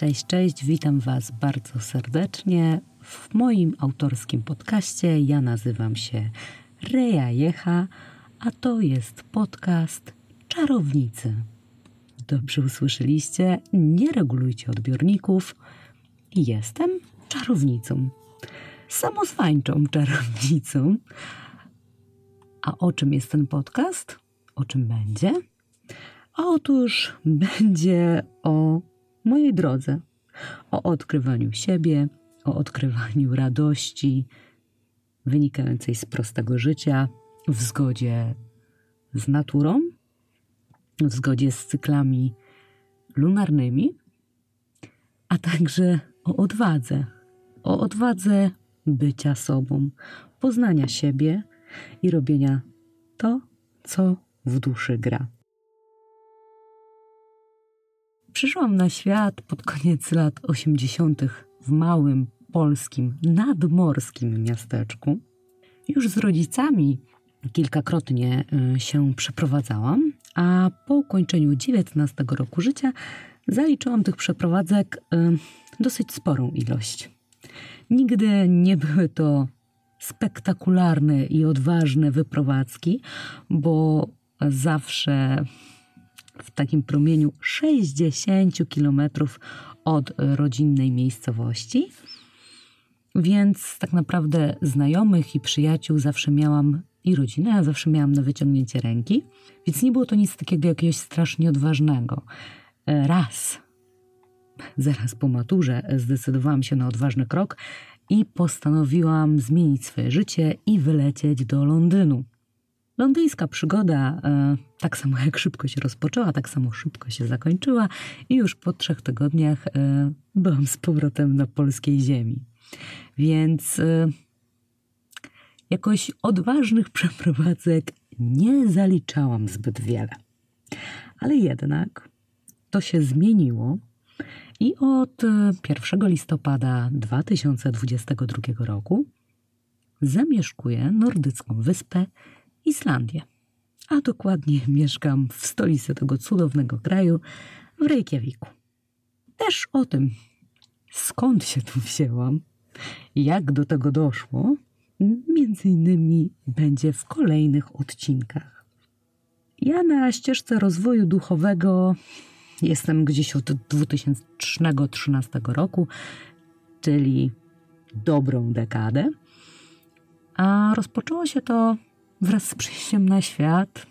Cześć, cześć, witam Was bardzo serdecznie w moim autorskim podcaście. Ja nazywam się Reja Jecha, a to jest podcast Czarownicy. Dobrze usłyszeliście, nie regulujcie odbiorników. Jestem czarownicą, samozwańczą czarownicą. A o czym jest ten podcast? O czym będzie? Otóż będzie o mojej drodze, o odkrywaniu siebie, o odkrywaniu radości wynikającej z prostego życia w zgodzie z naturą, w zgodzie z cyklami lunarnymi, a także o odwadze, o odwadze bycia sobą, poznania siebie i robienia to, co w duszy gra. Przyszłam na świat pod koniec lat 80. w małym polskim, nadmorskim miasteczku. Już z rodzicami kilkakrotnie y, się przeprowadzałam, a po ukończeniu 19 roku życia zaliczyłam tych przeprowadzek y, dosyć sporą ilość. Nigdy nie były to spektakularne i odważne wyprowadzki, bo zawsze w takim promieniu 60 kilometrów od rodzinnej miejscowości. Więc tak naprawdę znajomych i przyjaciół zawsze miałam i rodzinę, ja zawsze miałam na wyciągnięcie ręki, więc nie było to nic takiego jakiegoś strasznie odważnego. Raz, zaraz po maturze, zdecydowałam się na odważny krok i postanowiłam zmienić swoje życie i wylecieć do Londynu. Londyńska przygoda e, tak samo jak szybko się rozpoczęła, tak samo szybko się zakończyła i już po trzech tygodniach e, byłam z powrotem na polskiej ziemi. Więc e, jakoś odważnych przeprowadzek nie zaliczałam zbyt wiele. Ale jednak to się zmieniło i od 1 listopada 2022 roku zamieszkuję nordycką wyspę Islandię. A dokładnie mieszkam w stolicy tego cudownego kraju, w Reykjaviku. Też o tym, skąd się tu wzięłam, jak do tego doszło, między innymi będzie w kolejnych odcinkach. Ja na ścieżce rozwoju duchowego jestem gdzieś od 2013 roku, czyli dobrą dekadę. A rozpoczęło się to wraz z przyjściem na świat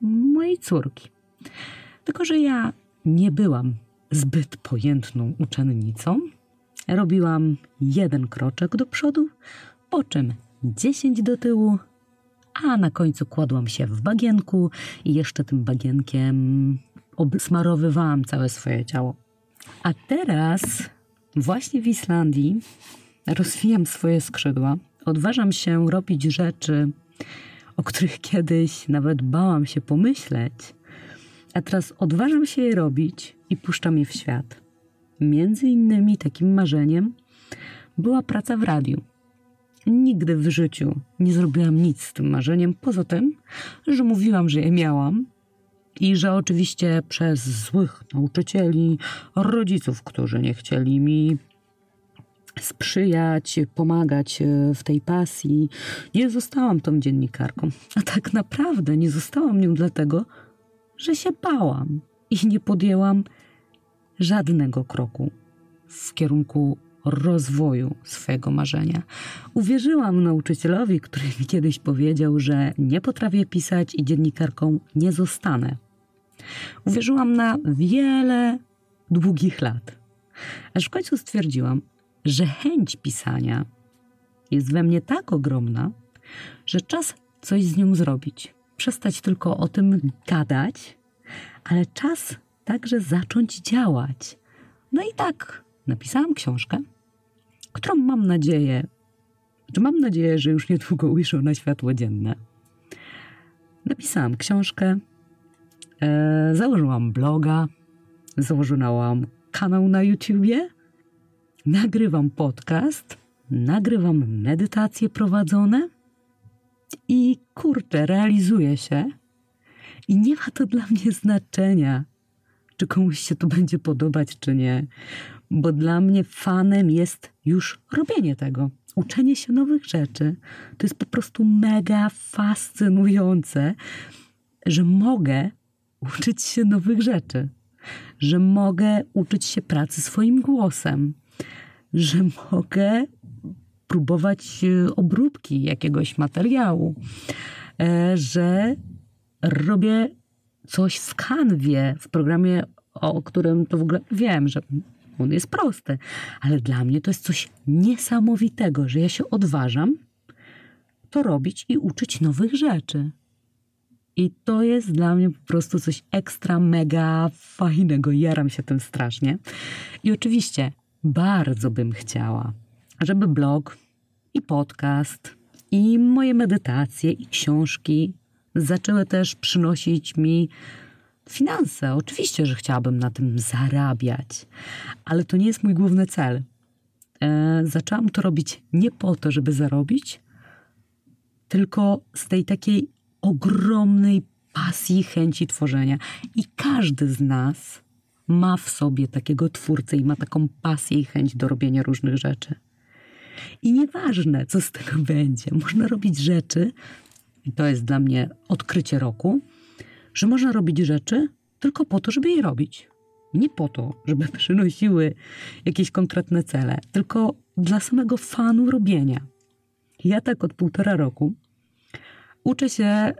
mojej córki. Tylko, że ja nie byłam zbyt pojętną uczennicą. Robiłam jeden kroczek do przodu, po czym dziesięć do tyłu, a na końcu kładłam się w bagienku i jeszcze tym bagienkiem obsmarowywałam całe swoje ciało. A teraz, właśnie w Islandii, rozwijam swoje skrzydła, odważam się robić rzeczy, o których kiedyś nawet bałam się pomyśleć, a teraz odważam się je robić i puszczam je w świat. Między innymi takim marzeniem była praca w radiu. Nigdy w życiu nie zrobiłam nic z tym marzeniem, poza tym, że mówiłam, że je miałam i że oczywiście przez złych nauczycieli, rodziców, którzy nie chcieli mi sprzyjać, pomagać e, w tej pasji. Nie zostałam tą dziennikarką, a tak naprawdę nie zostałam nią dlatego, że się bałam i nie podjęłam żadnego kroku w kierunku rozwoju swojego marzenia. Uwierzyłam nauczycielowi, który mi kiedyś powiedział, że nie potrafię pisać i dziennikarką nie zostanę. Uwierzyłam na wiele długich lat. Aż w końcu stwierdziłam, że chęć pisania jest we mnie tak ogromna, że czas coś z nią zrobić. Przestać tylko o tym gadać, ale czas także zacząć działać. No i tak napisałam książkę, którą mam nadzieję, że mam nadzieję, że już niedługo ujrzą na światło dzienne. Napisałam książkę, e, założyłam bloga, założyłam kanał na YouTubie nagrywam podcast, nagrywam medytacje prowadzone i kurczę, realizuje się. I nie ma to dla mnie znaczenia, czy komuś się to będzie podobać, czy nie. Bo dla mnie fanem jest już robienie tego. Uczenie się nowych rzeczy. To jest po prostu mega fascynujące, że mogę uczyć się nowych rzeczy, że mogę uczyć się pracy swoim głosem, że mogę próbować e, obróbki jakiegoś materiału, e, że robię coś w kanwie, w programie, o którym to w ogóle wiem, że on jest prosty, ale dla mnie to jest coś niesamowitego, że ja się odważam to robić i uczyć nowych rzeczy. I to jest dla mnie po prostu coś ekstra, mega fajnego. Jaram się tym strasznie. I oczywiście bardzo bym chciała, żeby blog i podcast i moje medytacje i książki zaczęły też przynosić mi finanse. Oczywiście, że chciałabym na tym zarabiać, ale to nie jest mój główny cel. E, zaczęłam to robić nie po to, żeby zarobić, tylko z tej takiej ogromnej pasji, chęci tworzenia. I każdy z nas ma w sobie takiego twórcę i ma taką pasję i chęć do robienia różnych rzeczy. I nieważne, co z tego będzie, można robić rzeczy, i to jest dla mnie odkrycie roku, że można robić rzeczy tylko po to, żeby je robić. Nie po to, żeby przynosiły jakieś konkretne cele, tylko dla samego fanu robienia. Ja tak od półtora roku uczę się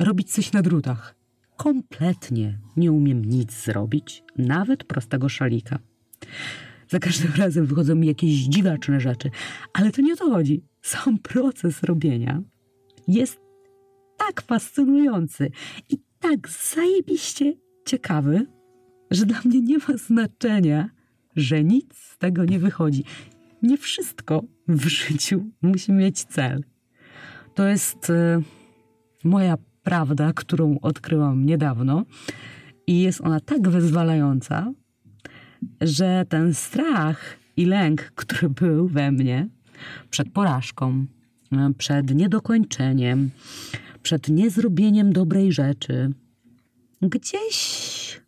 y, robić coś na drutach. Kompletnie nie umiem nic zrobić, nawet prostego szalika. Za każdym razem wychodzą mi jakieś dziwaczne rzeczy, ale to nie o to chodzi. Sam proces robienia jest tak fascynujący i tak zajebiście ciekawy, że dla mnie nie ma znaczenia, że nic z tego nie wychodzi. Nie wszystko w życiu musi mieć cel. To jest y, moja prawda, którą odkryłam niedawno i jest ona tak wyzwalająca, że ten strach i lęk, który był we mnie przed porażką, przed niedokończeniem, przed niezrobieniem dobrej rzeczy, gdzieś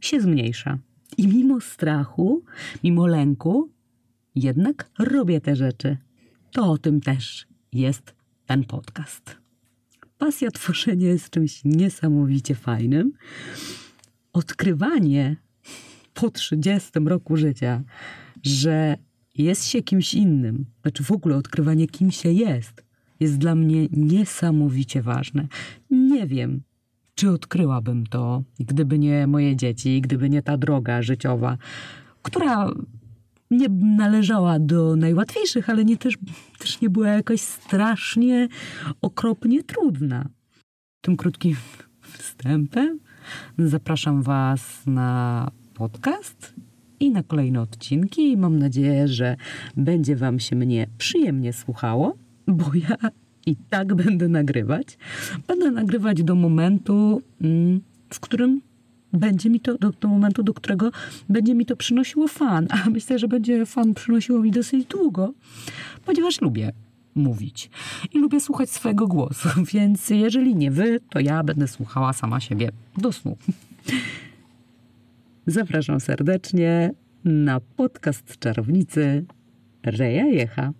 się zmniejsza. I mimo strachu, mimo lęku, jednak robię te rzeczy. To o tym też jest ten podcast. Pasja tworzenia jest czymś niesamowicie fajnym. Odkrywanie po 30 roku życia, że jest się kimś innym, znaczy w ogóle odkrywanie, kim się jest, jest dla mnie niesamowicie ważne. Nie wiem, czy odkryłabym to, gdyby nie moje dzieci, gdyby nie ta droga życiowa, która nie należała do najłatwiejszych, ale nie też, też nie była jakoś strasznie, okropnie trudna. Tym krótkim wstępem zapraszam Was na podcast i na kolejne odcinki. Mam nadzieję, że będzie Wam się mnie przyjemnie słuchało, bo ja i tak będę nagrywać. Będę nagrywać do momentu, mm, w którym będzie mi to, do, do momentu, do którego będzie mi to przynosiło fan. A myślę, że będzie fan przynosiło mi dosyć długo, ponieważ lubię mówić i lubię słuchać swojego głosu, więc jeżeli nie wy, to ja będę słuchała sama siebie do snu. Zapraszam serdecznie na podcast Czarownicy Reja Jecha.